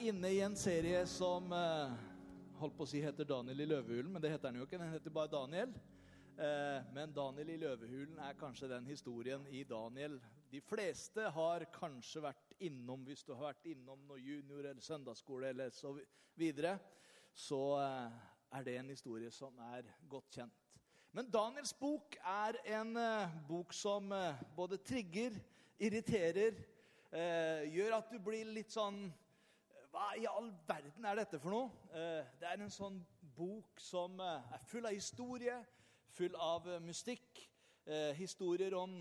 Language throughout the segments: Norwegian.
Inne i en serie som eh, holdt på å si heter Daniel i løvehulen, men det heter den jo ikke. Den heter bare Daniel. Eh, men Daniel i løvehulen er kanskje den historien i Daniel de fleste har kanskje vært innom hvis du har vært innom noe junior eller søndagsskole eller så videre. Så eh, er det en historie som er godt kjent. Men Daniels bok er en eh, bok som eh, både trigger, irriterer, eh, gjør at du blir litt sånn Hva i all verden er dette for noe? Eh, det er en sånn bok som eh, er full av historie, full av eh, mystikk. Historier om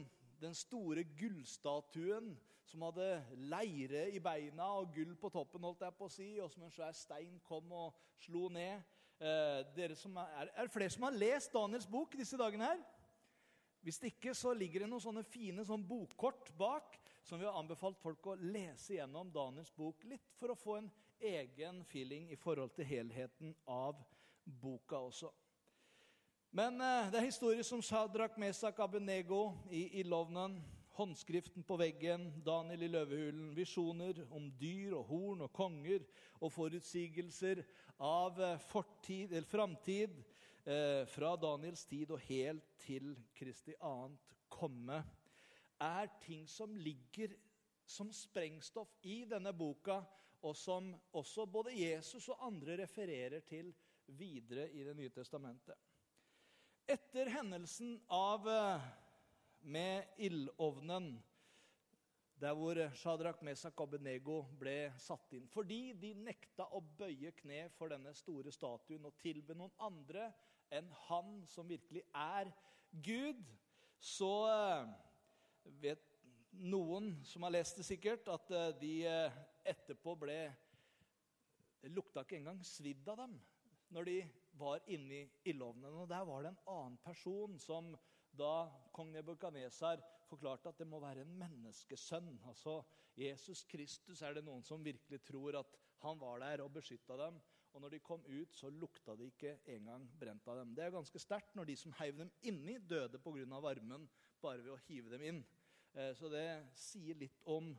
den store gullstatuen som hadde leire i beina og gull på toppen, holdt jeg på å si, og som en svær stein kom og slo ned. Dere som er, er det flere som har lest Daniels bok disse dagene her? Hvis ikke, så ligger det noen sånne fine sånn bokkort bak som vi har anbefalt folk å lese gjennom Daniels bok litt for å få en egen feeling i forhold til helheten av boka også. Men eh, det er historier som Sadrak, Mesak, Abenego i ildovnen, håndskriften på veggen, Daniel i løvehulen, visjoner om dyr og horn og konger og forutsigelser av eh, fortid, eller framtid eh, fra Daniels tid og helt til Kristi annet komme, er ting som ligger som sprengstoff i denne boka, og som også både Jesus og andre refererer til videre i Det nye testamentet. Etter hendelsen av eh, med ildovnen, der hvor Shadrach, Mesak og Benego ble satt inn. Fordi de nekta å bøye kne for denne store statuen og tilbe noen andre enn han som virkelig er Gud, så eh, vet noen som har lest det sikkert, at eh, de eh, etterpå ble Det lukta ikke engang svidd av dem når de var inni ildovnen. Og der var det en annen person som da kong Nebukadnesar forklarte at det må være en menneskesønn. Altså Jesus Kristus er det noen som virkelig tror at han var der og beskytta dem. Og når de kom ut, så lukta det ikke engang brent av dem. Det er ganske sterkt når de som heiv dem inni, døde pga. varmen bare ved å hive dem inn. Eh, så det sier litt om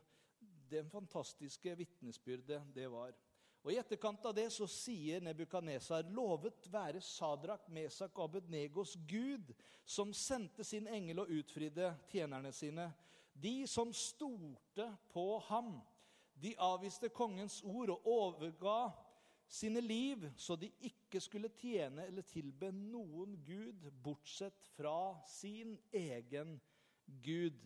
den fantastiske vitnesbyrdet det var. Og I etterkant av det så sier Nebukadnesar.: Lovet være Sadrak, Mesak og Abednegos Gud, som sendte sin engel og utfridde tjenerne sine. De som stolte på ham. De avviste kongens ord og overga sine liv, så de ikke skulle tjene eller tilbe noen gud bortsett fra sin egen Gud.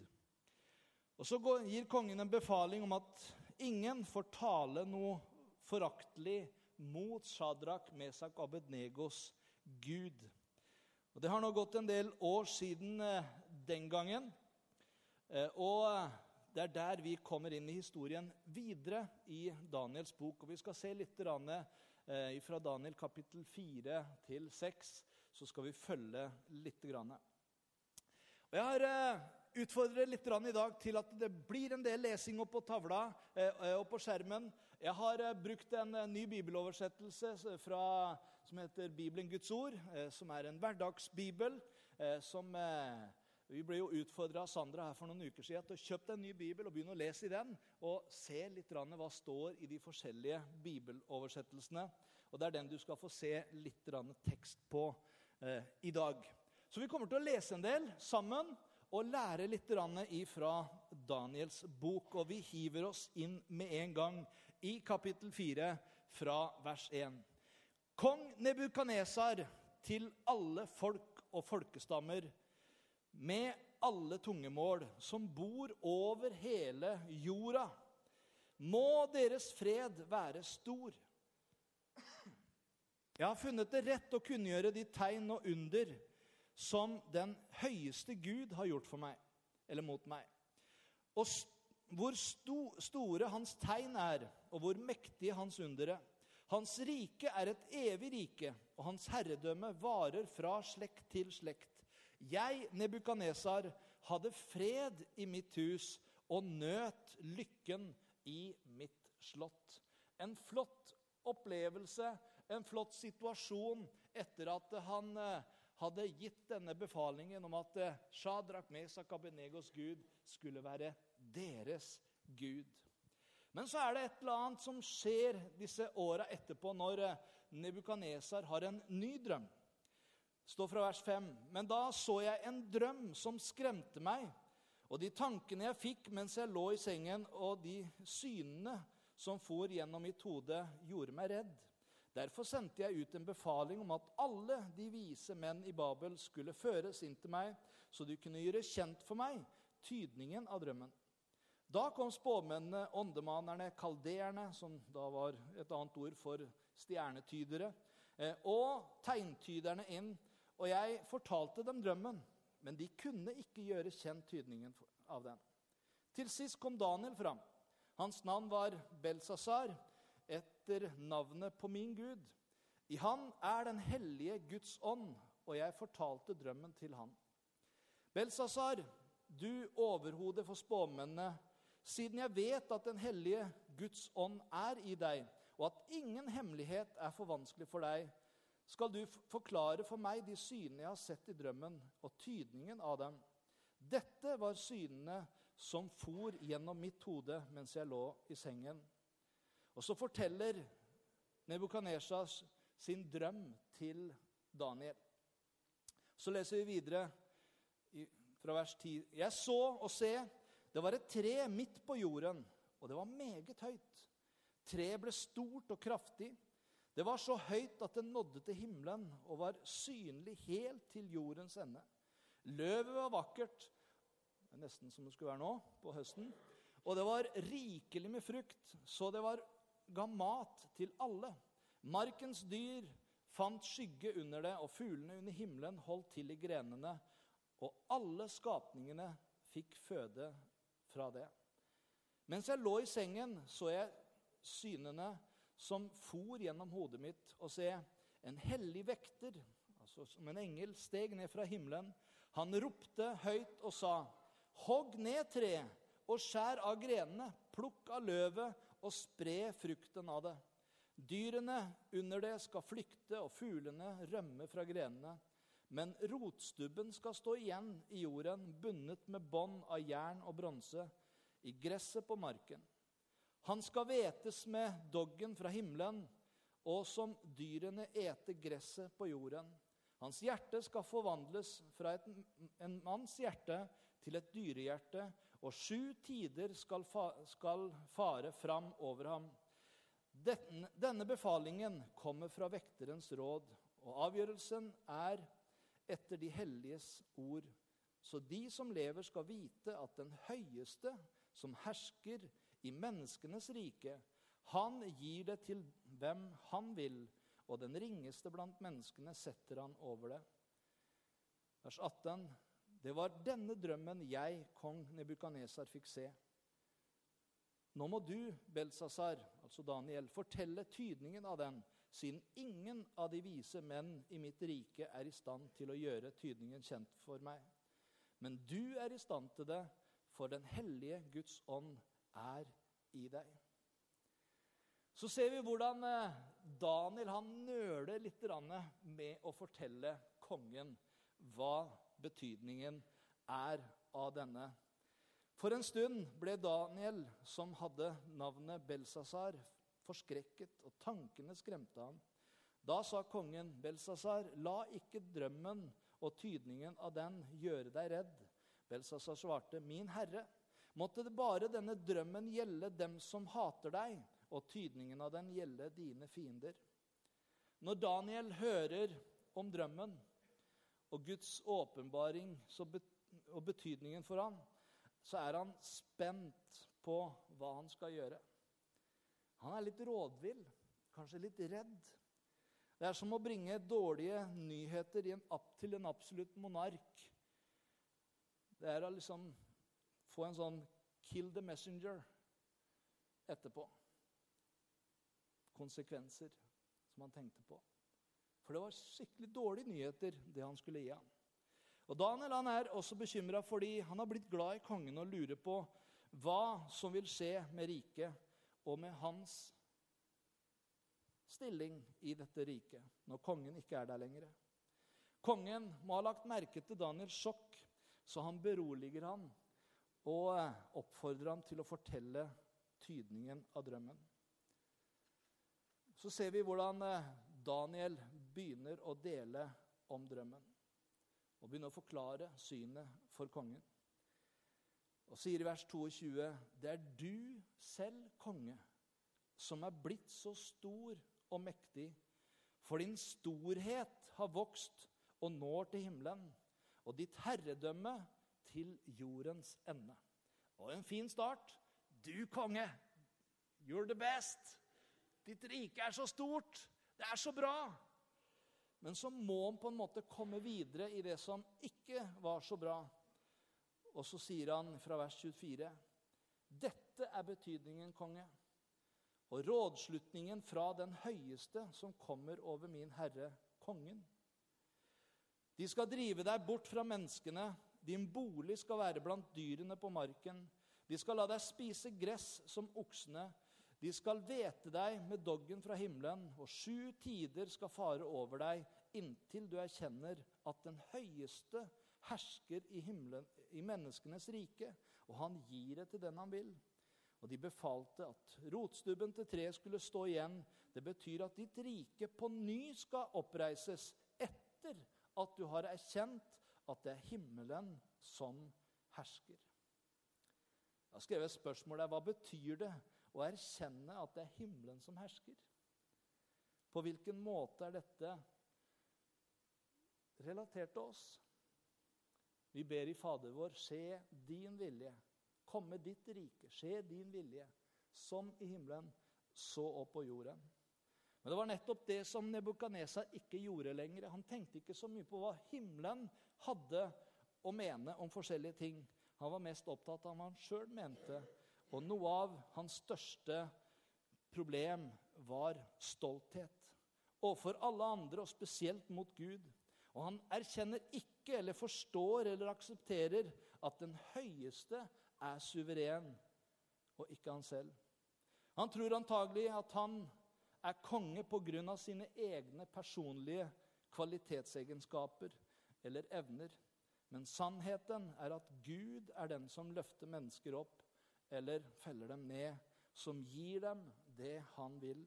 Og Så gir kongen en befaling om at ingen får tale noe foraktelig mot Shadrach, Mesak og Abednegos Gud. Og Det har nå gått en del år siden eh, den gangen. Eh, og det er der vi kommer inn i historien videre i Daniels bok. Og Vi skal se litt eh, fra Daniel kapittel 4 til 6. Så skal vi følge litt. Og Jeg har utfordre litt i dag til at det blir en del lesing opp på tavla eh, og på skjermen. Jeg har eh, brukt en eh, ny bibeloversettelse fra, som heter Bibelen Guds ord, som er en hverdagsbibel. som... Vi ble jo utfordra av Sandra her for noen uker siden til å kjøpe en ny bibel og begynne å lese i den. Og se litt hva står i de forskjellige bibeloversettelsene. Og Det er den du skal få se litt tekst på eh, i dag. Så vi kommer til å lese en del sammen og lære litt ifra Daniels bok. Og vi hiver oss inn med en gang i kapittel 4 fra vers 1. Kong Nebukanesar til alle folk og folkestammer med alle tungemål som bor over hele jorda. Må deres fred være stor. Jeg har funnet det rett å kunngjøre de tegn og under som den høyeste Gud har gjort for meg, eller mot meg. Og hvor sto, store hans tegn er, og hvor mektige hans undere. Hans rike er et evig rike, og hans herredømme varer fra slekt til slekt. Jeg, Nebukanesar, hadde fred i mitt hus og nøt lykken i mitt slott. En flott opplevelse, en flott situasjon etter at han eh, hadde gitt denne befalingen om at eh, Shadrach, Mesak, Abenegos Gud skulle være deres Gud. Men så er det et eller annet som skjer disse åra etterpå, når eh, har en ny drøm. Det står fra vers 5.: Men da så jeg en drøm som skremte meg, og de tankene jeg fikk mens jeg lå i sengen, og de synene som for gjennom mitt hode, gjorde meg redd. Derfor sendte jeg ut en befaling om at alle de vise menn i Babel skulle føres inn til meg, så de kunne gjøre kjent for meg tydningen av drømmen. Da kom spåmennene, åndemanerne, kaldeerne, som da var et annet ord for stjernetydere, eh, og tegntyderne inn, og jeg fortalte dem drømmen, men de kunne ikke gjøre kjent tydningen av den. Til sist kom Daniel fram. Hans navn var Belsasar, etter navnet på min Gud. I han er den hellige Guds ånd, og jeg fortalte drømmen til han. Belsasar, du overhode for spåmennene, siden jeg vet at Den hellige Guds ånd er i deg, og at ingen hemmelighet er for vanskelig for deg, skal du forklare for meg de synene jeg har sett i drømmen, og tydningen av dem. Dette var synene som for gjennom mitt hode mens jeg lå i sengen. Og så forteller Nebukadnesjas sin drøm til Daniel. Så leser vi videre fra vers 10. Jeg så og se det var et tre midt på jorden, og det var meget høyt. Treet ble stort og kraftig. Det var så høyt at det nådde til himmelen og var synlig helt til jordens ende. Løvet var vakkert, nesten som det skulle være nå på høsten. Og det var rikelig med frukt, så det var, ga mat til alle. Markens dyr fant skygge under det, og fuglene under himmelen holdt til i grenene. Og alle skapningene fikk føde fra det. Mens jeg lå i sengen, så jeg synene som for gjennom hodet mitt, og se, en hellig vekter, altså som en engel, steg ned fra himmelen. Han ropte høyt og sa, Hogg ned treet og skjær av grenene, plukk av løvet og spre frukten av det. Dyrene under det skal flykte, og fuglene rømme fra grenene. Men rotstubben skal stå igjen i jorden, bundet med bånd av jern og bronse, i gresset på marken. Han skal hvetes med doggen fra himmelen, og som dyrene eter gresset på jorden. Hans hjerte skal forvandles fra et, en manns hjerte til et dyrehjerte, og sju tider skal, fa, skal fare fram over ham. Denne befalingen kommer fra vekterens råd, og avgjørelsen er etter de helliges ord. Så de som lever, skal vite at den høyeste, som hersker i menneskenes rike, han gir det til hvem han vil, og den ringeste blant menneskene setter han over det. Vers 18. Det var denne drømmen jeg, kong Nebukaneser, fikk se. Nå må du, Belsasar, altså Daniel, fortelle tydningen av den siden ingen av de vise menn i mitt rike er i stand til å gjøre tydningen kjent for meg. Men du er i stand til det, for den hellige Guds ånd er i deg. Så ser vi hvordan eh, Daniel han nøler litt med å fortelle kongen hva betydningen er av denne. For en stund ble Daniel, som hadde navnet Belsasar, forskrekket, og tankene skremte ham. Da sa kongen Belsasar, la ikke drømmen og tydningen av den gjøre deg redd. Belsasar svarte, min herre, måtte det bare denne drømmen gjelde dem som hater deg, og tydningen av den gjelde dine fiender. Når Daniel hører om drømmen og Guds åpenbaring og betydningen for ham, så er han spent på hva han skal gjøre. Han er litt rådvill, kanskje litt redd. Det er som å bringe dårlige nyheter en, til en absolutt monark. Det er å liksom få en sånn 'kill the messenger' etterpå. Konsekvenser som han tenkte på. For det var skikkelig dårlige nyheter, det han skulle gi ham. Og Daniel han er også bekymra fordi han har blitt glad i kongen og lurer på hva som vil skje med riket og med hans stilling i dette riket når kongen ikke er der lenger. Kongen må ha lagt merke til Daniels sjokk, så han beroliger ham og eh, oppfordrer ham til å fortelle tydningen av drømmen. Så ser vi hvordan eh, Daniel begynner å dele om drømmen. Og begynner å forklare synet for kongen. Og sier i vers 22.: Det er du selv, konge, som er blitt så stor og mektig, for din storhet har vokst og når til himmelen, og ditt herredømme til jordens ende. Og en fin start. Du, konge, you're the best. Ditt rike er så stort. Det er så bra. Men så må han på en måte komme videre i det som ikke var så bra. Og så sier han fra vers 24.: Dette er betydningen, konge, og rådslutningen fra den høyeste som kommer over min herre, kongen. De skal drive deg bort fra menneskene. Din bolig skal være blant dyrene på marken. De skal la deg spise gress som oksene. De skal vete deg med doggen fra himmelen, og sju tider skal fare over deg inntil du erkjenner at den høyeste hersker i, himmelen, i menneskenes rike, og han gir det til den han vil. Og de befalte at rotstubben til treet skulle stå igjen. Det betyr at ditt rike på ny skal oppreises etter at du har erkjent at det er himmelen som hersker. Jeg har skrevet et spørsmål der. Hva betyr det å erkjenne at det er himmelen som hersker? På hvilken måte er dette relatert til oss? Vi ber i Fader vår, skje din vilje. Komme ditt rike. Skje din vilje. Som i himmelen, så opp på jorden. Men det var nettopp det som Nebukadnesar ikke gjorde lenger. Han tenkte ikke så mye på hva himmelen hadde å mene om forskjellige ting. Han var mest opptatt av hva han sjøl mente. Og noe av hans største problem var stolthet. Overfor alle andre, og spesielt mot Gud. Og han erkjenner ikke eller forstår eller aksepterer at den høyeste er suveren, og ikke han selv. Han tror antagelig at han er konge pga. sine egne personlige kvalitetsegenskaper eller evner. Men sannheten er at Gud er den som løfter mennesker opp eller feller dem ned, som gir dem det han vil.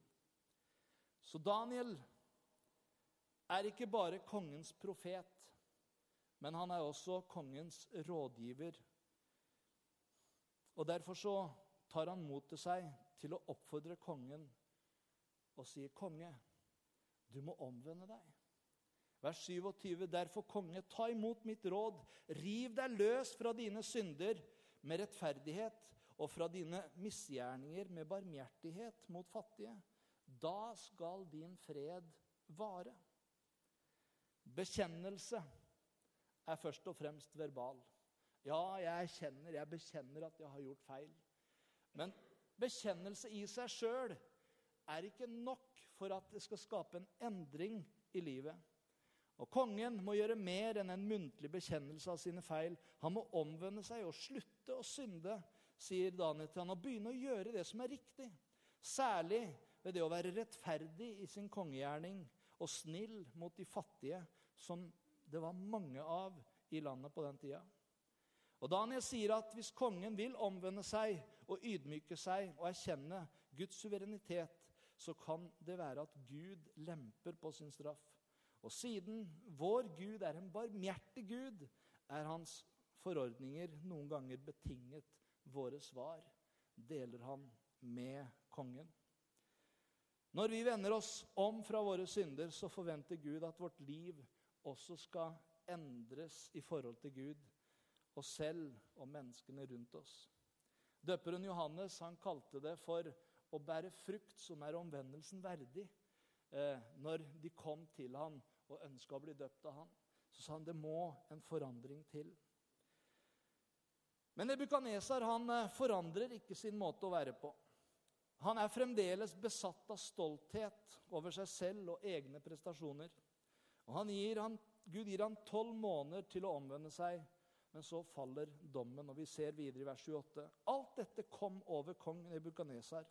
Så Daniel er ikke bare kongens profet, men han er også kongens rådgiver. Og Derfor så tar han mot til seg til å oppfordre kongen og sier, 'Konge, du må omvende deg.' Vers 27.: Derfor, konge, ta imot mitt råd. Riv deg løs fra dine synder med rettferdighet og fra dine misgjerninger med barmhjertighet mot fattige. Da skal din fred vare. Bekjennelse er først og fremst verbal. Ja, jeg erkjenner, jeg bekjenner at jeg har gjort feil. Men bekjennelse i seg sjøl er ikke nok for at det skal skape en endring i livet. Og Kongen må gjøre mer enn en muntlig bekjennelse av sine feil. Han må omvende seg og slutte å synde, sier Daniel til han, og begynne å gjøre det som er riktig. Særlig ved det å være rettferdig i sin kongegjerning og snill mot de fattige, som det var mange av i landet på den tida. Og Daniel sier at hvis kongen vil omvende seg og ydmyke seg og erkjenne Guds suverenitet, så kan det være at Gud lemper på sin straff. Og siden vår Gud er en barmhjertig Gud, er hans forordninger noen ganger betinget våre svar, deler han med kongen. Når vi vender oss om fra våre synder, så forventer Gud at vårt liv også skal endres i forhold til Gud, oss selv og menneskene rundt oss. Døperen Johannes han kalte det for å bære frukt som er omvendelsen verdig. Eh, når de kom til han og ønska å bli døpt av han, så sa han det må en forandring til. Men Nebukaneser eh, forandrer ikke sin måte å være på. Han er fremdeles besatt av stolthet over seg selv og egne prestasjoner. Og han gir han, Gud gir han tolv måneder til å omvende seg, men så faller dommen. og Vi ser videre i vers 28. Alt dette kom over kong Nebukaneser.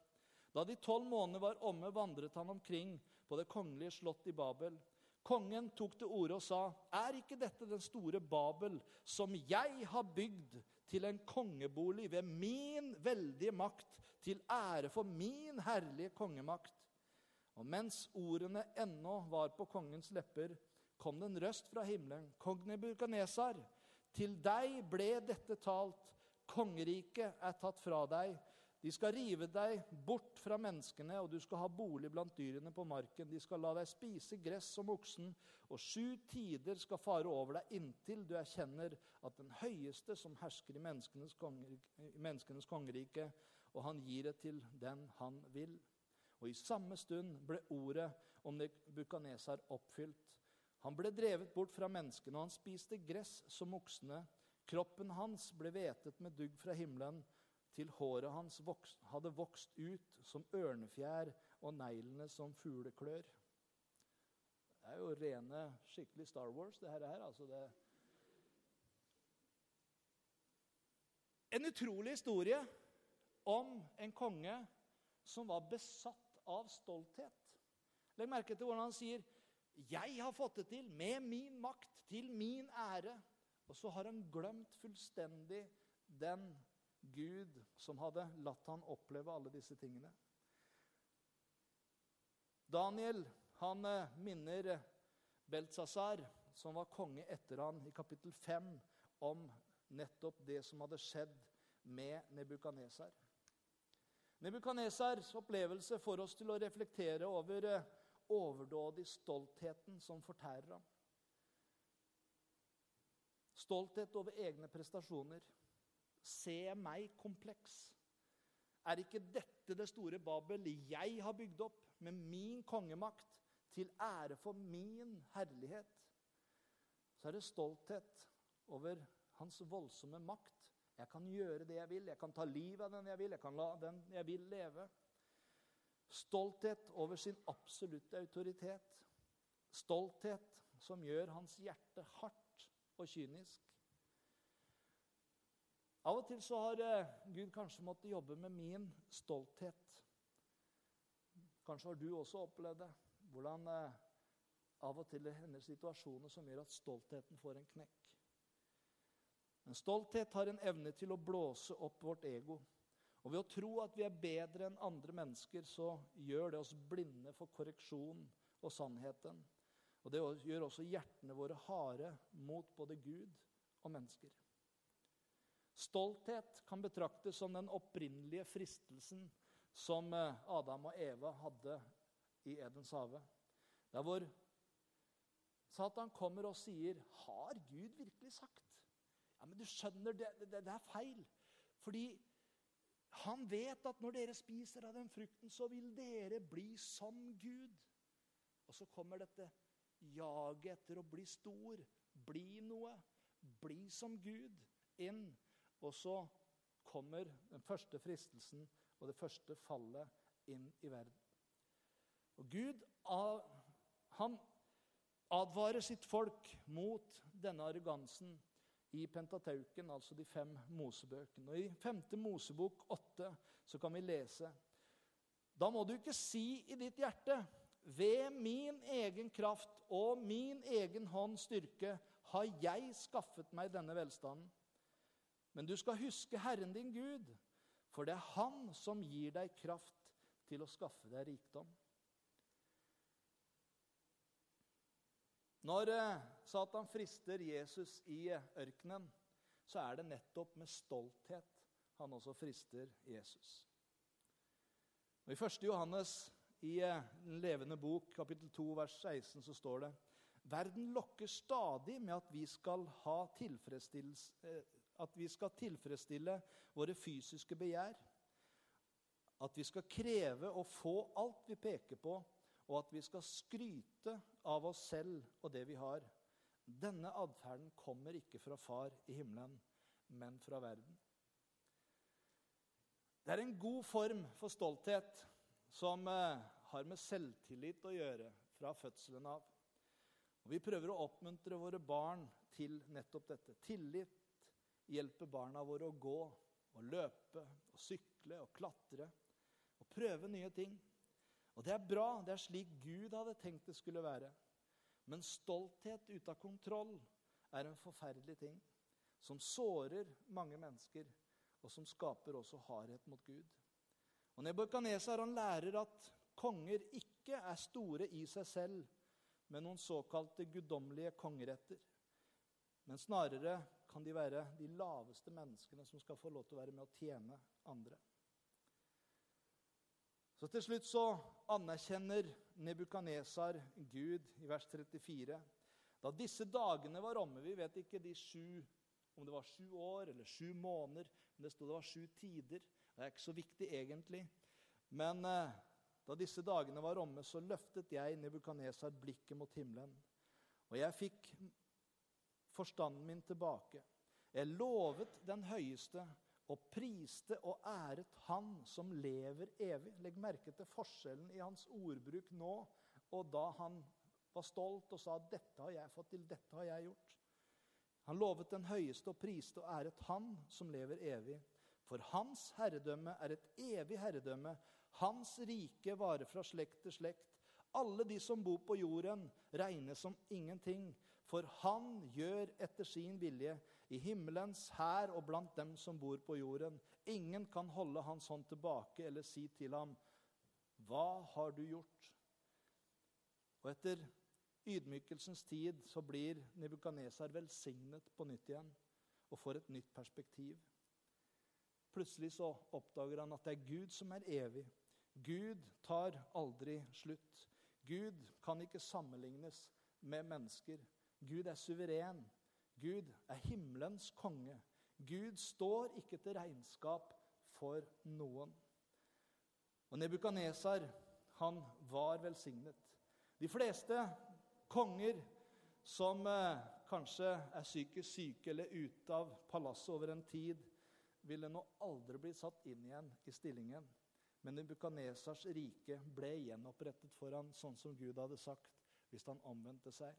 Da de tolv måneder var omme, vandret han omkring på det kongelige slott i Babel. Kongen tok til orde og sa, 'Er ikke dette den store Babel, som jeg har bygd til en kongebolig ved min veldige makt, til ære for min herlige kongemakt. Og mens ordene ennå var på kongens lepper, kom det en røst fra himmelen. Kong Nebukadnesar, til deg ble dette talt. Kongeriket er tatt fra deg. De skal rive deg bort fra menneskene, og du skal ha bolig blant dyrene på marken. De skal la deg spise gress som oksen, og sju tider skal fare over deg inntil du erkjenner at den høyeste som hersker i menneskenes, konger, i menneskenes kongerike, og han gir det til den han vil. Og i samme stund ble ordet om Nebukadnesar oppfylt. Han ble drevet bort fra menneskene, og han spiste gress som oksene. Kroppen hans ble hvetet med dugg fra himmelen, til håret hans vokst, hadde vokst ut som ørnefjær og neglene som fugleklør. Det er jo rene, skikkelig Star Wars, det her. altså det En utrolig historie om en konge som var besatt av stolthet. Legg merke til hvordan han sier 'Jeg har fått det til med min makt, til min ære'. Og så har han glemt fullstendig den Gud som hadde latt han oppleve alle disse tingene. Daniel han eh, minner Beltzazar, som var konge etter han, i kapittel 5 om nettopp det som hadde skjedd med Nebukadnesar. Nebukadnesars opplevelse får oss til å reflektere over eh, overdådig stoltheten som fortærer ham. Stolthet over egne prestasjoner. Se meg-kompleks. Er ikke dette det store Babel jeg har bygd opp med min kongemakt, til ære for min herlighet? Så er det stolthet over hans voldsomme makt. Jeg kan gjøre det jeg vil, jeg kan ta livet av den jeg vil, jeg kan la den jeg vil, leve. Stolthet over sin absolutte autoritet. Stolthet som gjør hans hjerte hardt og kynisk. Av og til så har eh, Gud kanskje måttet jobbe med min stolthet. Kanskje har du også opplevd det. Hvordan eh, av og til det hender situasjoner som gjør at stoltheten får en knekk. En stolthet har en evne til å blåse opp vårt ego. Og Ved å tro at vi er bedre enn andre mennesker, så gjør det oss blinde for korreksjon og sannheten. Og Det gjør også hjertene våre harde mot både Gud og mennesker. Stolthet kan betraktes som den opprinnelige fristelsen som eh, Adam og Eva hadde i Edens hage. Der hvor Satan kommer og sier 'Har Gud virkelig sagt?' Ja, Men du skjønner, det, det, det er feil. Fordi han vet at når dere spiser av den frukten, så vil dere bli som Gud. Og så kommer dette jaget etter å bli stor, bli noe, bli som Gud, inn. Og så kommer den første fristelsen og det første fallet inn i verden. Og Gud han advarer sitt folk mot denne arrogansen i Pentateuken, altså de fem Mosebøkene. Og I femte Mosebok åtte kan vi lese Da må du ikke si i ditt hjerte ved min egen kraft og min egen hånds styrke har jeg skaffet meg denne velstanden. Men du skal huske Herren din Gud, for det er Han som gir deg kraft til å skaffe deg rikdom. Når eh, Satan frister Jesus i eh, ørkenen, så er det nettopp med stolthet han også frister Jesus. Og I 1. Johannes i eh, Den levende bok, kapittel 2, vers 16, så står det Verden lokker stadig med at vi skal ha tilfredsstillelse at vi skal tilfredsstille våre fysiske begjær. At vi skal kreve å få alt vi peker på, og at vi skal skryte av oss selv og det vi har. Denne atferden kommer ikke fra Far i himmelen, men fra verden. Det er en god form for stolthet som eh, har med selvtillit å gjøre fra fødselen av. Og vi prøver å oppmuntre våre barn til nettopp dette. Tillit hjelpe barna våre å gå og løpe og sykle og klatre og prøve nye ting. Og det er bra. Det er slik Gud hadde tenkt det skulle være. Men stolthet ute av kontroll er en forferdelig ting som sårer mange mennesker, og som skaper også hardhet mot Gud. Og Nebukadnesar lærer at konger ikke er store i seg selv, med noen såkalte guddommelige kongeretter. Men snarere kan de være de laveste menneskene som skal få lov til å være med å tjene andre. Så Til slutt så anerkjenner Nebukanesar Gud i vers 34. Da disse dagene var omme Vi vet ikke de sju, om det var sju år eller sju måneder. Men det stod det var sju tider. Det er ikke så viktig egentlig. Men eh, da disse dagene var omme, så løftet jeg Nebukanesar blikket mot himmelen. Og jeg fikk forstanden min tilbake. Jeg lovet den høyeste og priste og æret Han som lever evig. Legg merke til forskjellen i hans ordbruk nå og da han var stolt og sa 'Dette har jeg fått til. Dette har jeg gjort'. Han lovet den høyeste og priste og æret Han som lever evig. For hans herredømme er et evig herredømme. Hans rike varer fra slekt til slekt. Alle de som bor på jorden, regnes som ingenting, for han gjør etter sin vilje i himmelens hær og blant dem som bor på jorden. Ingen kan holde hans hånd tilbake eller si til ham, 'Hva har du gjort?' Og etter ydmykelsens tid så blir Nebukadnesar velsignet på nytt igjen og får et nytt perspektiv. Plutselig så oppdager han at det er Gud som er evig. Gud tar aldri slutt. Gud kan ikke sammenlignes med mennesker. Gud er suveren. Gud er himmelens konge. Gud står ikke til regnskap for noen. Og Nebukadnesar, han var velsignet. De fleste konger som eh, kanskje er psykisk syke eller ute av palasset over en tid, ville nå aldri bli satt inn igjen i stillingen. Men Nebukadnesars rike ble gjenopprettet for han, sånn som Gud hadde sagt, hvis han omvendte seg.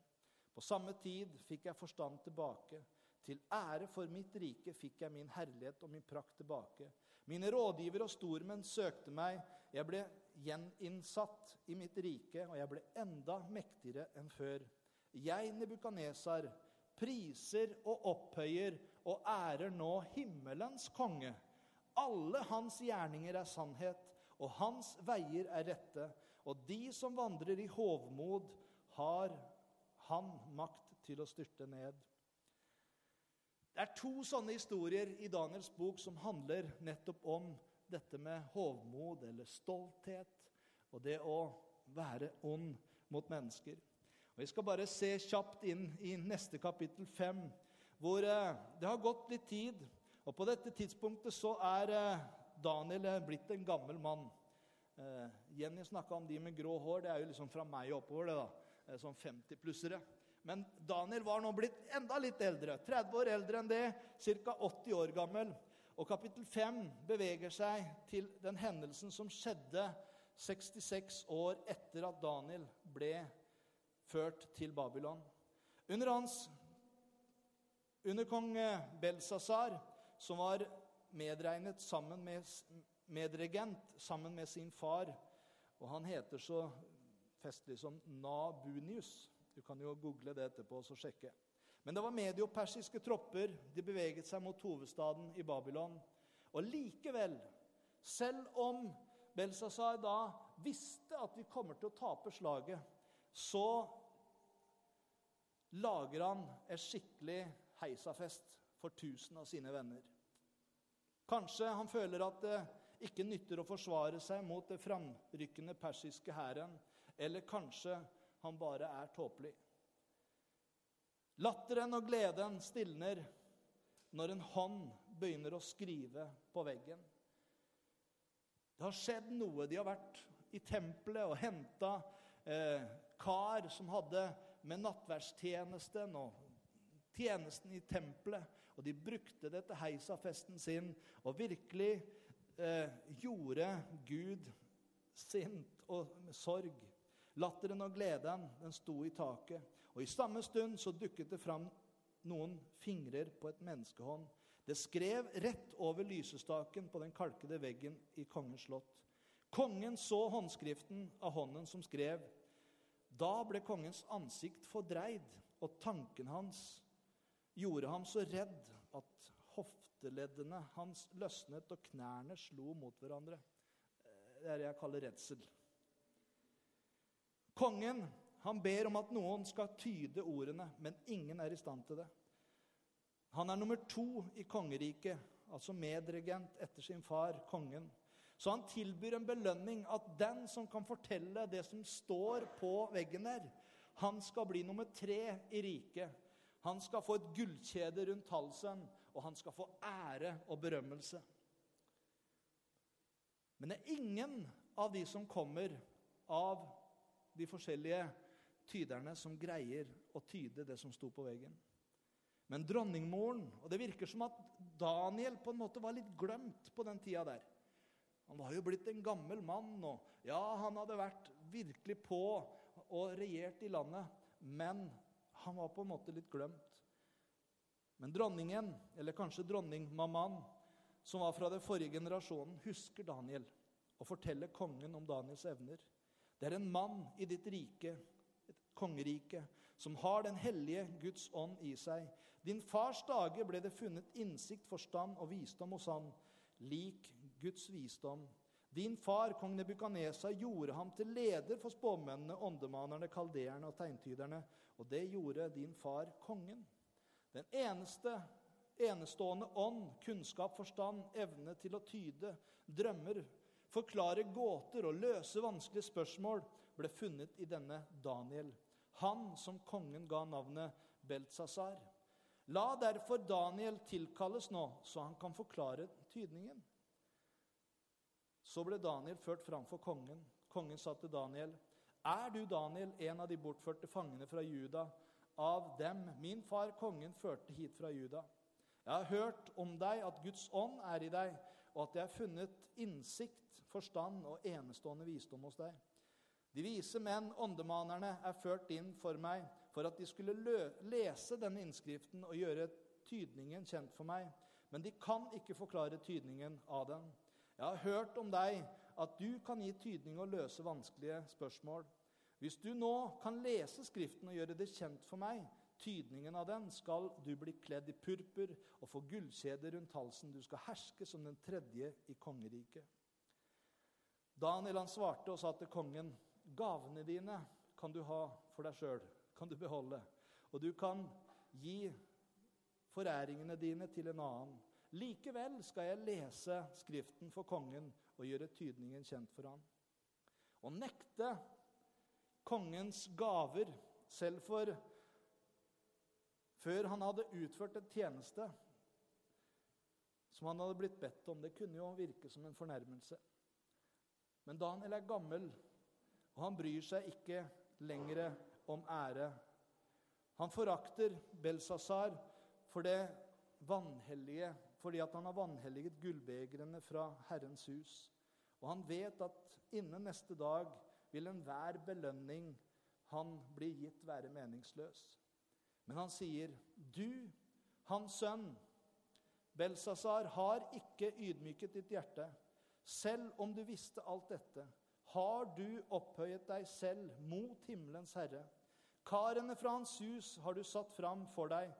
På samme tid fikk jeg forstand tilbake. Til ære for mitt rike fikk jeg min herlighet og min prakt tilbake. Mine rådgivere og stormenn søkte meg. Jeg ble gjeninnsatt i mitt rike, og jeg ble enda mektigere enn før. Jeg, Nebukanesar, priser og opphøyer og ærer nå himmelens konge. Alle hans gjerninger er sannhet, og hans veier er rette. Og de som vandrer i hovmod, har han makt til å styrte ned. Det er to sånne historier i Daniels bok som handler nettopp om dette med hovmod eller stolthet og det å være ond mot mennesker. Og Vi skal bare se kjapt inn i neste kapittel 5, hvor eh, det har gått litt tid. Og På dette tidspunktet så er eh, Daniel eh, blitt en gammel mann. Jenny snakka om de med grå hår. Det er jo liksom fra meg og oppover. det da, Sånn 50-plussere. Men Daniel var nå blitt enda litt eldre. 30 år eldre enn det. Ca. 80 år gammel. Og kapittel 5 beveger seg til den hendelsen som skjedde 66 år etter at Daniel ble ført til Babylon. Under hans under kong eh, Belsasar, som var medregnet sammen med medregent sammen med sin far, og han heter så festlig som Nabunius. Du kan jo google det etterpå og sjekke. Men det var mediopersiske tropper. De beveget seg mot hovedstaden i Babylon. Og likevel, selv om Belsazar da visste at de kommer til å tape slaget, så lager han et skikkelig heisafest for tusen av sine venner. Kanskje han føler at det ikke nytter å forsvare seg mot det framrykkende persiske hæren. Eller kanskje han bare er tåpelig. Latteren og gleden stilner når en hånd begynner å skrive på veggen. Det har skjedd noe. De har vært i tempelet og henta eh, kar som hadde med nattverdstjenesten og tjenesten i tempelet. Og de brukte det til heisafesten sin og virkelig eh, gjorde Gud sint og med sorg. Latteren og gleden den sto i taket. Og I samme stund så dukket det fram noen fingrer på et menneskehånd. Det skrev rett over lysestaken på den kalkede veggen i kongens slott. Kongen så håndskriften av hånden som skrev. Da ble kongens ansikt fordreid, og tanken hans gjorde ham så redd at hofteleddene hans løsnet, og knærne slo mot hverandre. det er det jeg kaller redsel. Kongen han ber om at noen skal tyde ordene, men ingen er i stand til det. Han er nummer to i kongeriket, altså medregent etter sin far, kongen. Så han tilbyr en belønning at den som kan fortelle det som står på veggen der, han skal bli nummer tre i riket. Han skal få et gullkjede rundt halsen, og han skal få ære og berømmelse. Men det er ingen av de som kommer av de forskjellige tyderne, som greier å tyde det som sto på veggen. Men dronningmoren Og det virker som at Daniel på en måte var litt glemt på den tida der. Han var jo blitt en gammel mann, og ja, han hadde vært virkelig på og regjert i landet. Men han var på en måte litt glemt. Men dronningen, eller kanskje dronningmammaen, som var fra den forrige generasjonen, husker Daniel og forteller kongen om Daniels evner. Det er en mann i ditt rike, et kongerike, som har den hellige Guds ånd i seg. Din fars dager ble det funnet innsikt, forstand og visdom hos han, lik Guds visdom. Din far, kong Nebukanesa, gjorde ham til leder for spåmennene, åndemanerne, kaldeerne og tegntyderne. Og det gjorde din far, kongen. Den eneste enestående ånd, kunnskap, forstand, evne til å tyde drømmer, forklare gåter og løse vanskelige spørsmål, ble funnet i denne Daniel, han som kongen ga navnet Beltsasar. La derfor Daniel tilkalles nå, så han kan forklare tydningen. Så ble Daniel ført fram for kongen. Kongen sa til Daniel, 'Er du, Daniel, en av de bortførte fangene fra Juda?' Av dem min far kongen førte hit fra Juda. Jeg har hørt om deg at Guds ånd er i deg, og at jeg har funnet innsikt, forstand og enestående visdom hos deg. De vise menn, åndemanerne, er ført inn for meg for at de skulle lese denne innskriften og gjøre tydningen kjent for meg, men de kan ikke forklare tydningen av den. Jeg har hørt om deg at du kan gi tydning og løse vanskelige spørsmål. Hvis du nå kan lese Skriften og gjøre det kjent for meg, tydningen av den, skal du bli kledd i purpur og få gullkjede rundt halsen. Du skal herske som den tredje i kongeriket. Daniel han svarte og sa til kongen, gavene dine kan du ha for deg sjøl, kan du beholde. Og du kan gi foræringene dine til en annen. Likevel skal jeg lese Skriften for kongen og gjøre tydningen kjent for ham. Å nekte kongens gaver, selv for før han hadde utført en tjeneste som han hadde blitt bedt om. Det kunne jo virke som en fornærmelse. Men Daniel er gammel, og han bryr seg ikke lenger om ære. Han forakter Belsasar for det vanhellige, fordi han har vanhelliget gullbegrene fra Herrens hus. Og han vet at innen neste dag vil enhver belønning han blir gitt, være meningsløs. Men han sier, 'Du, hans sønn, Belsasar, har ikke ydmyket ditt hjerte.' 'Selv om du visste alt dette, har du opphøyet deg selv mot himmelens herre.' 'Karene fra hans hus har du satt fram for deg.'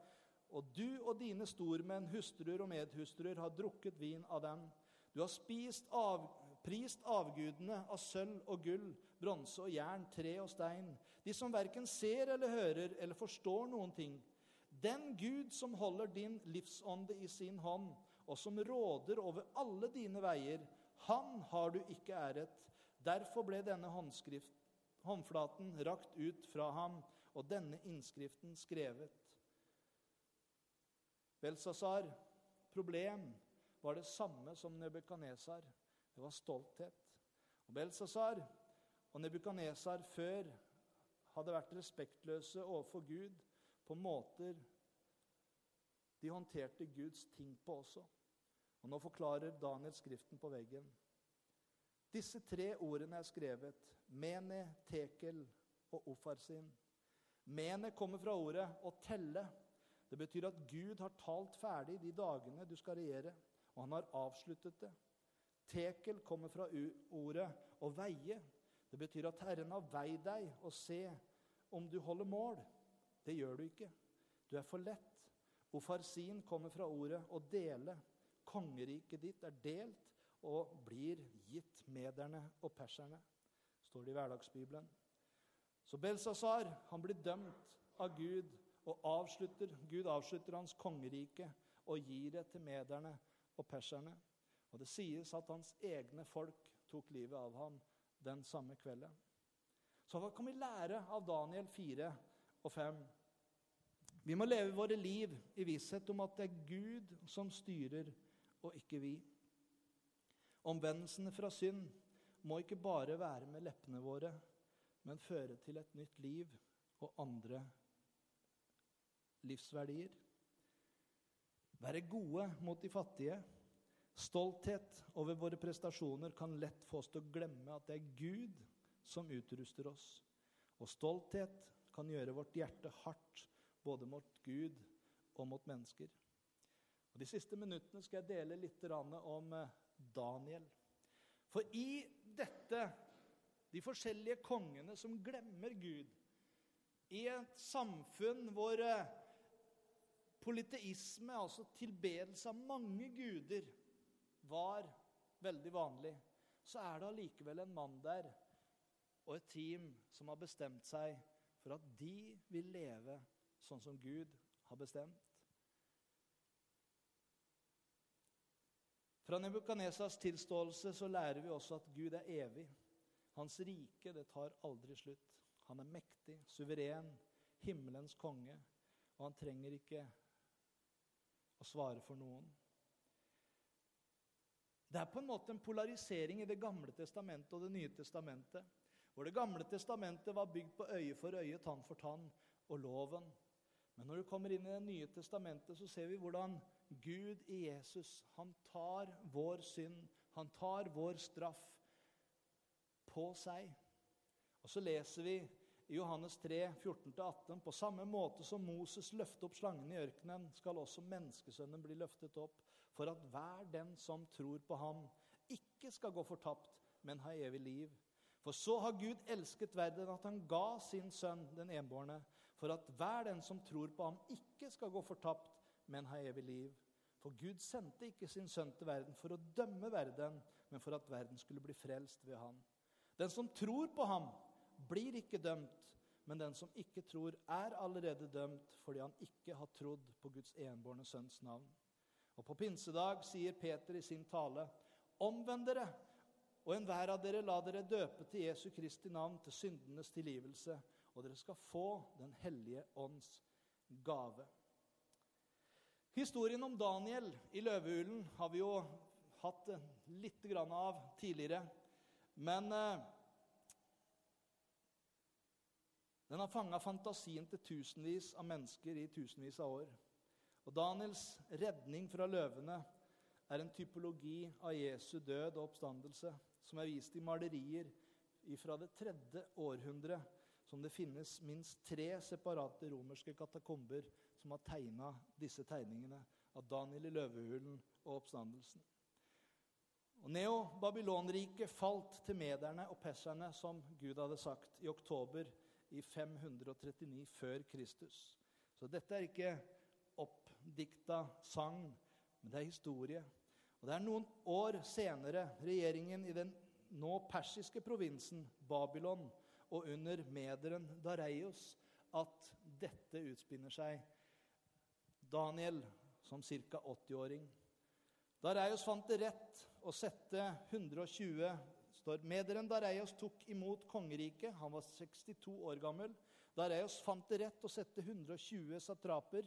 Og du og dine stormenn, hustruer og medhustruer, har drukket vin av dem. Du har spist av, prist avgudene av sølv og gull, bronse og jern, tre og stein, de som verken ser eller hører eller forstår noen ting. Den Gud som holder din livsånde i sin hånd, og som råder over alle dine veier, han har du ikke æret. Derfor ble denne håndflaten rakt ut fra ham, og denne innskriften skrevet. Belsasar, problem var det samme som Nebukadnesar. Det var stolthet. Og Belsasar og Nebukanesar før hadde vært respektløse overfor Gud på måter de håndterte Guds ting på også. Og Nå forklarer Daniel skriften på veggen. Disse tre ordene er skrevet mene, tekel og ofarsin. Mene kommer fra ordet å telle. Det betyr at Gud har talt ferdig de dagene du skal regjere, og han har avsluttet det. Tekel kommer fra ordet å veie. Det betyr at Herren har veid deg og se om du holder mål. Det gjør du ikke. Du er for lett. Ofarsin kommer fra ordet å dele. Kongeriket ditt er delt, og blir gitt mederne og perserne, står det i hverdagsbibelen. Så Belsazar han blir dømt av Gud, og avslutter, Gud avslutter hans kongerike og gir det til mederne og perserne. Og det sies at hans egne folk tok livet av ham den samme kvelden. Så hva kan vi lære av Daniel 4 og 5? Vi må leve våre liv i visshet om at det er Gud som styrer, og ikke vi. Omvendelsene fra synd må ikke bare være med leppene våre, men føre til et nytt liv og andre livsverdier. Være gode mot de fattige. Stolthet over våre prestasjoner kan lett få oss til å glemme at det er Gud som utruster oss. Og stolthet kan gjøre vårt hjerte hardt både mot Gud og mot mennesker. Og De siste minuttene skal jeg dele litt om eh, Daniel. For i dette, de forskjellige kongene som glemmer Gud, i et samfunn hvor eh, politeisme, altså tilbedelse av mange guder, var veldig vanlig, så er det allikevel en mann der og et team som har bestemt seg for at de vil leve sånn som Gud har bestemt. Fra Nebukadnesas tilståelse så lærer vi også at Gud er evig. Hans rike det tar aldri slutt. Han er mektig, suveren, himmelens konge, og han trenger ikke å svare for noen. Det er på en måte en polarisering i Det gamle testamentet og Det nye testamentet. Hvor Det gamle testamentet var bygd på øye for øye, tann for tann og loven. Men når du kommer inn i Det nye testamentet, så ser vi hvordan Gud i Jesus han tar vår synd, han tar vår straff på seg. Og så leser vi i Johannes 3, 14-18.: På samme måte som Moses løftet opp slangen i ørkenen, skal også menneskesønnen bli løftet opp, for at hver den som tror på ham, ikke skal gå fortapt, men ha evig liv. For så har Gud elsket verden at han ga sin sønn, den enbårne, for at hver den som tror på ham, ikke skal gå fortapt, men ha evig liv. For Gud sendte ikke sin sønn til verden for å dømme verden, men for at verden skulle bli frelst ved ham. Den som tror på ham, blir ikke dømt, men den som ikke tror, er allerede dømt fordi han ikke har trodd på Guds enbårne sønns navn. Og På pinsedag sier Peter i sin tale.: Omvend dere, og enhver av dere la dere døpe til Jesu Kristi navn til syndenes tilgivelse og dere skal få Den hellige ånds gave. Historien om Daniel i løvehulen har vi jo hatt litt av tidligere. Men eh, den har fanga fantasien til tusenvis av mennesker i tusenvis av år. Og Daniels redning fra løvene er en typologi av Jesu død og oppstandelse som er vist i malerier fra det tredje århundret som det finnes minst tre separate romerske katakomber som har tegna disse tegningene av Daniel i løvehulen og oppstandelsen. Og Neo-Babylonriket falt til mederne og perserne, som Gud hadde sagt, i oktober i 539 før Kristus. Så dette er ikke oppdikta sang, men det er historie. Og Det er noen år senere regjeringen i den nå persiske provinsen Babylon og under mederen Dareios at dette utspinner seg. Daniel som ca. 80-åring. Dareios fant det rett å sette 120 står, Mederen Dareios tok imot kongeriket. Han var 62 år gammel. Dareios fant det rett å sette 120 satraper,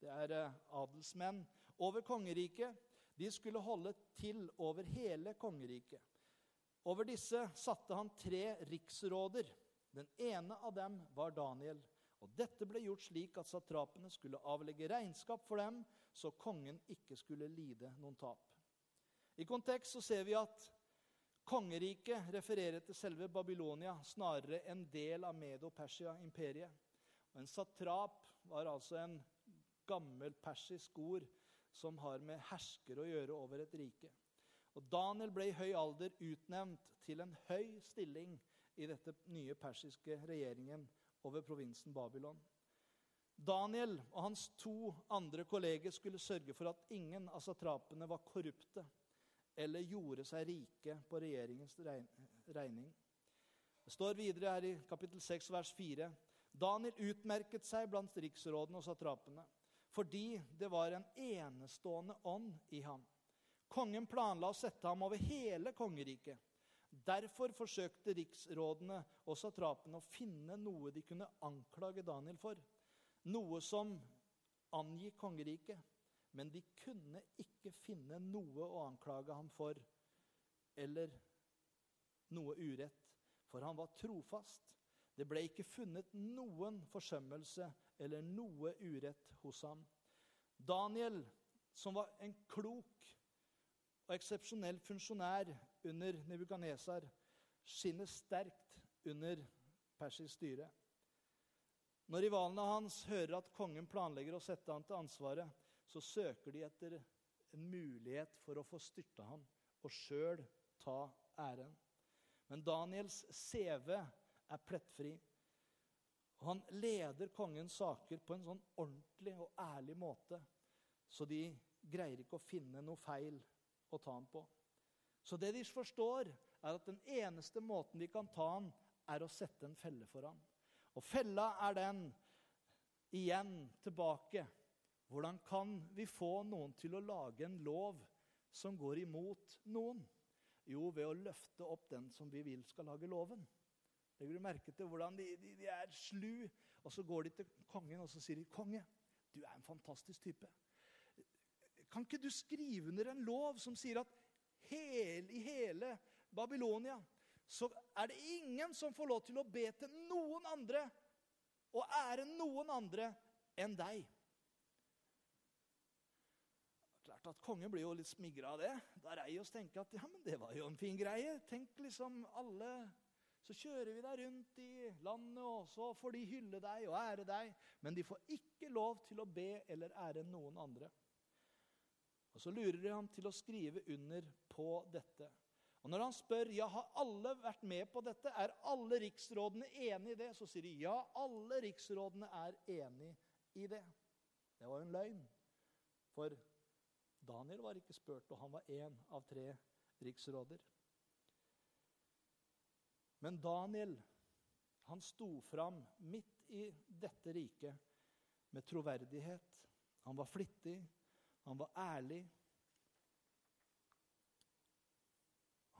det er eh, adelsmenn, over kongeriket. De skulle holde til over hele kongeriket. Over disse satte han tre riksråder. Den ene av dem var Daniel. Og Dette ble gjort slik at satrapene skulle avlegge regnskap for dem, så kongen ikke skulle lide noen tap. I kontekst så ser vi at kongeriket refererer til selve Babylonia snarere en del av Medo-Persia-imperiet. En satrap var altså en gammel persisk ord som har med hersker å gjøre over et rike. Og Daniel ble i høy alder utnevnt til en høy stilling i dette nye persiske regjeringen over provinsen Babylon. Daniel og hans to andre kolleger skulle sørge for at ingen av satrapene var korrupte eller gjorde seg rike på regjeringens regning. Det står videre her i kapittel 6, vers 4. Daniel utmerket seg blant riksrådene og satrapene fordi det var en enestående ånd i ham. Kongen planla å sette ham over hele kongeriket. Derfor forsøkte riksrådene og satrapene å finne noe de kunne anklage Daniel for. Noe som angikk kongeriket. Men de kunne ikke finne noe å anklage ham for, eller noe urett, for han var trofast. Det ble ikke funnet noen forsømmelse eller noe urett hos ham. Daniel, som var en klok og eksepsjonell funksjonær under Nebukanesar, skinner sterkt under persisk styre. Når rivalene hans hører at kongen planlegger å sette han til ansvaret, så søker de etter en mulighet for å få styrta ham og sjøl ta æren. Men Daniels CV er plettfri. Han leder kongens saker på en sånn ordentlig og ærlig måte, så de greier ikke å finne noe feil å ta ham på. Så det de forstår, er at den eneste måten de kan ta ham, er å sette en felle for ham. Og fella er den igjen tilbake hvordan kan vi få noen til å lage en lov som går imot noen? Jo, ved å løfte opp den som vi vil skal lage loven. Legger du merke til hvordan de, de, de, er slu? Og så går de til kongen og så sier de, 'Konge, du er en fantastisk type.' Kan ikke du skrive under en lov som sier at hele, i hele Babylonia så er det ingen som får lov til å be til noen andre og ære noen andre enn deg? klart at Kongen blir jo litt smigra av det. Da Reios tenker at ja, men det var jo en fin greie. Tenk liksom alle Så kjører vi deg rundt i landet, og så får de hylle deg og ære deg. Men de får ikke lov til å be eller ære noen andre. Og Så lurer de ham til å skrive under på dette. Og Når han spør ja, har alle vært med på dette, er alle riksrådene enig i det, så sier de ja, alle riksrådene er enig i det. Det var jo en løgn. For Daniel var ikke spurt, og han var én av tre riksråder. Men Daniel han sto fram midt i dette riket med troverdighet. Han var flittig, han var ærlig.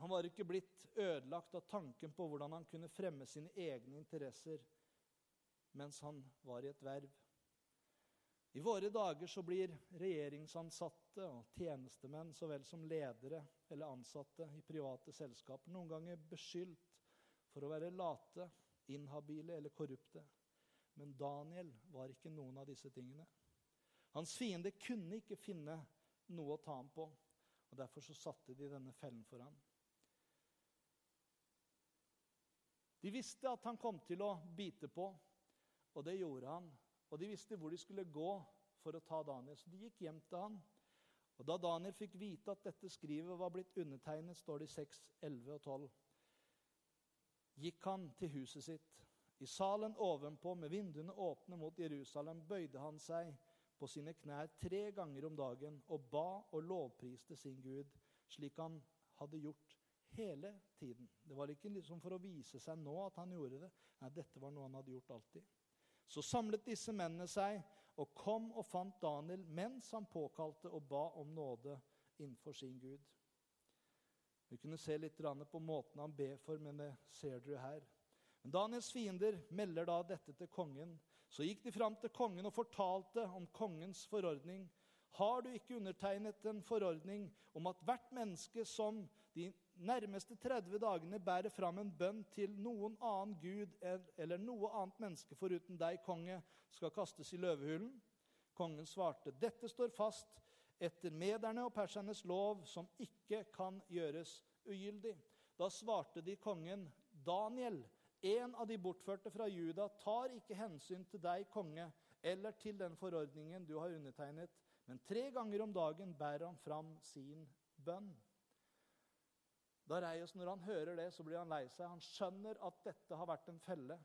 Han var ikke blitt ødelagt av tanken på hvordan han kunne fremme sine egne interesser mens han var i et verv. I våre dager så blir regjeringsansatte og tjenestemenn så vel som ledere eller ansatte i private selskaper noen ganger beskyldt for å være late, inhabile eller korrupte. Men Daniel var ikke noen av disse tingene. Hans fiende kunne ikke finne noe å ta ham på, og derfor så satte de denne fellen for ham. De visste at han kom til å bite på, og det gjorde han og de visste hvor de skulle gå for å ta Daniel. Så de gikk hjem til han. Og Da Daniel fikk vite at dette skrivet var blitt undertegnet, står det i 6, 11 og 12, gikk han til huset sitt. I salen ovenpå, med vinduene åpne mot Jerusalem, bøyde han seg på sine knær tre ganger om dagen og ba og lovpriste sin Gud, slik han hadde gjort hele tiden. Det var ikke liksom for å vise seg nå at han gjorde det. Nei, dette var noe han hadde gjort alltid. Så samlet disse mennene seg og kom og fant Daniel mens han påkalte og ba om nåde innenfor sin Gud. Vi kunne se litt på måten han ber for, men det ser dere her. Men Daniels fiender melder da dette til kongen. Så gikk de fram til kongen og fortalte om kongens forordning. Har du ikke undertegnet en forordning om at hvert menneske som de nærmeste 30 dagene bærer fram en bønn til noen annen gud eller noe annet menneske foruten deg, konge, skal kastes i løvehulen? Kongen svarte, dette står fast etter mederne og persernes lov, som ikke kan gjøres ugyldig. Da svarte de kongen, Daniel, en av de bortførte fra Juda, tar ikke hensyn til deg, konge, eller til den forordningen du har undertegnet, men tre ganger om dagen bærer han fram sin bønn. Da Reyes, når han hører det, så blir han lei seg. Han skjønner at dette har vært en felle.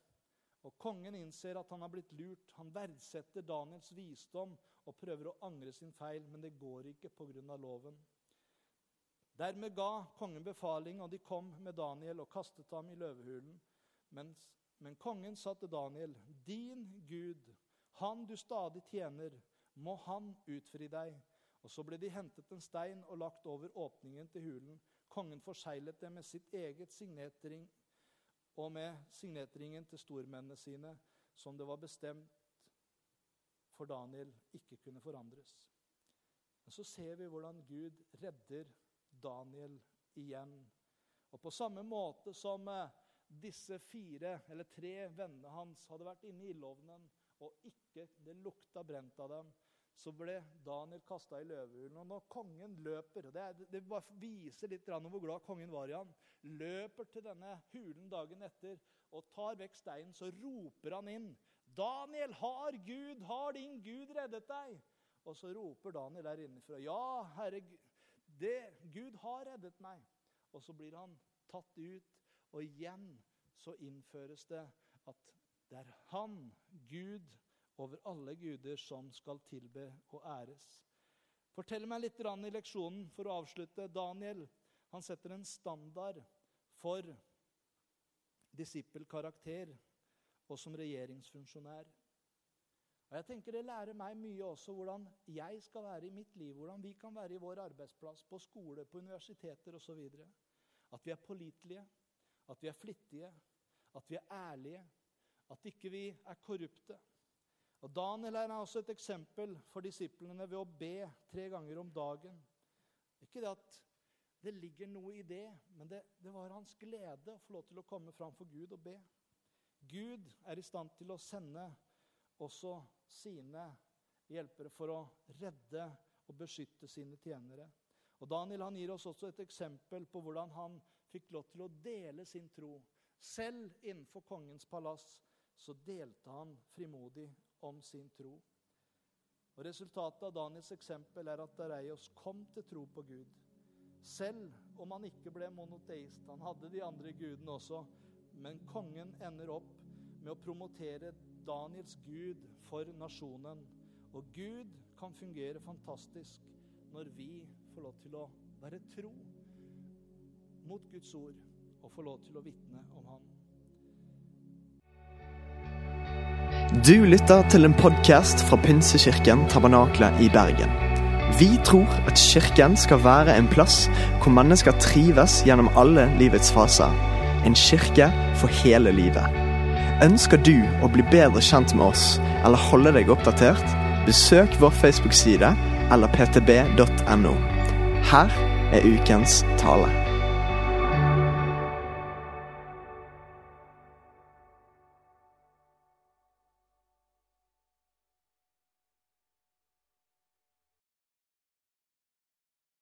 Og Kongen innser at han har blitt lurt. Han verdsetter Daniels visdom og prøver å angre sin feil, men det går ikke pga. loven. Dermed ga kongen befaling, og de kom med Daniel og kastet ham i løvehulen. Men, men kongen sa til Daniel, din Gud, han du stadig tjener, må han utfri deg. Og så ble de hentet en stein og lagt over åpningen til hulen. Kongen forseglet det med sitt eget signetring og med signetringen til stormennene sine, som det var bestemt for Daniel ikke kunne forandres. Men så ser vi hvordan Gud redder Daniel igjen. Og på samme måte som eh, disse fire, eller tre vennene hans hadde vært inne i ildovnen, og ikke det lukta brent av dem, så ble Daniel kasta i løvehulen. Og når kongen løper Det, det viser litt hvor glad kongen var i han. Løper til denne hulen dagen etter og tar vekk steinen, så roper han inn. 'Daniel, har Gud, har din Gud reddet deg?' Og så roper Daniel der innenfra. 'Ja, Herre, det, Gud har reddet meg.' Og så blir han tatt ut, og igjen så innføres det at det er han, Gud, over alle guder som skal tilbe og æres. Fortell meg litt i leksjonen for å avslutte. Daniel han setter en standard for disippelkarakter og som regjeringsfunksjonær. Og jeg tenker Det lærer meg mye også hvordan jeg skal være i mitt liv, hvordan vi kan være i vår arbeidsplass, på skole, på universiteter osv. At vi er pålitelige, at vi er flittige, at vi er ærlige, at ikke vi er korrupte. Og Daniel er også et eksempel for disiplene ved å be tre ganger om dagen. Ikke det at det ligger noe i det, men det, det var hans glede å få lov til å komme fram for Gud og be. Gud er i stand til å sende også sine hjelpere for å redde og beskytte sine tjenere. Og Daniel han gir oss også et eksempel på hvordan han fikk lov til å dele sin tro. Selv innenfor kongens palass så delte han frimodig om sin tro. Og Resultatet av Daniels eksempel er at Dareios kom til tro på Gud. Selv om han ikke ble monoteist. Han hadde de andre gudene også. Men kongen ender opp med å promotere Daniels gud for nasjonen. Og Gud kan fungere fantastisk når vi får lov til å være tro mot Guds ord og får lov til å vitne om Han. Du lytter til en podkast fra Pinsekirken Tabernakle i Bergen. Vi tror at kirken skal være en plass hvor mennesker trives gjennom alle livets faser. En kirke for hele livet. Ønsker du å bli bedre kjent med oss eller holde deg oppdatert? Besøk vår Facebook-side eller ptb.no. Her er ukens tale.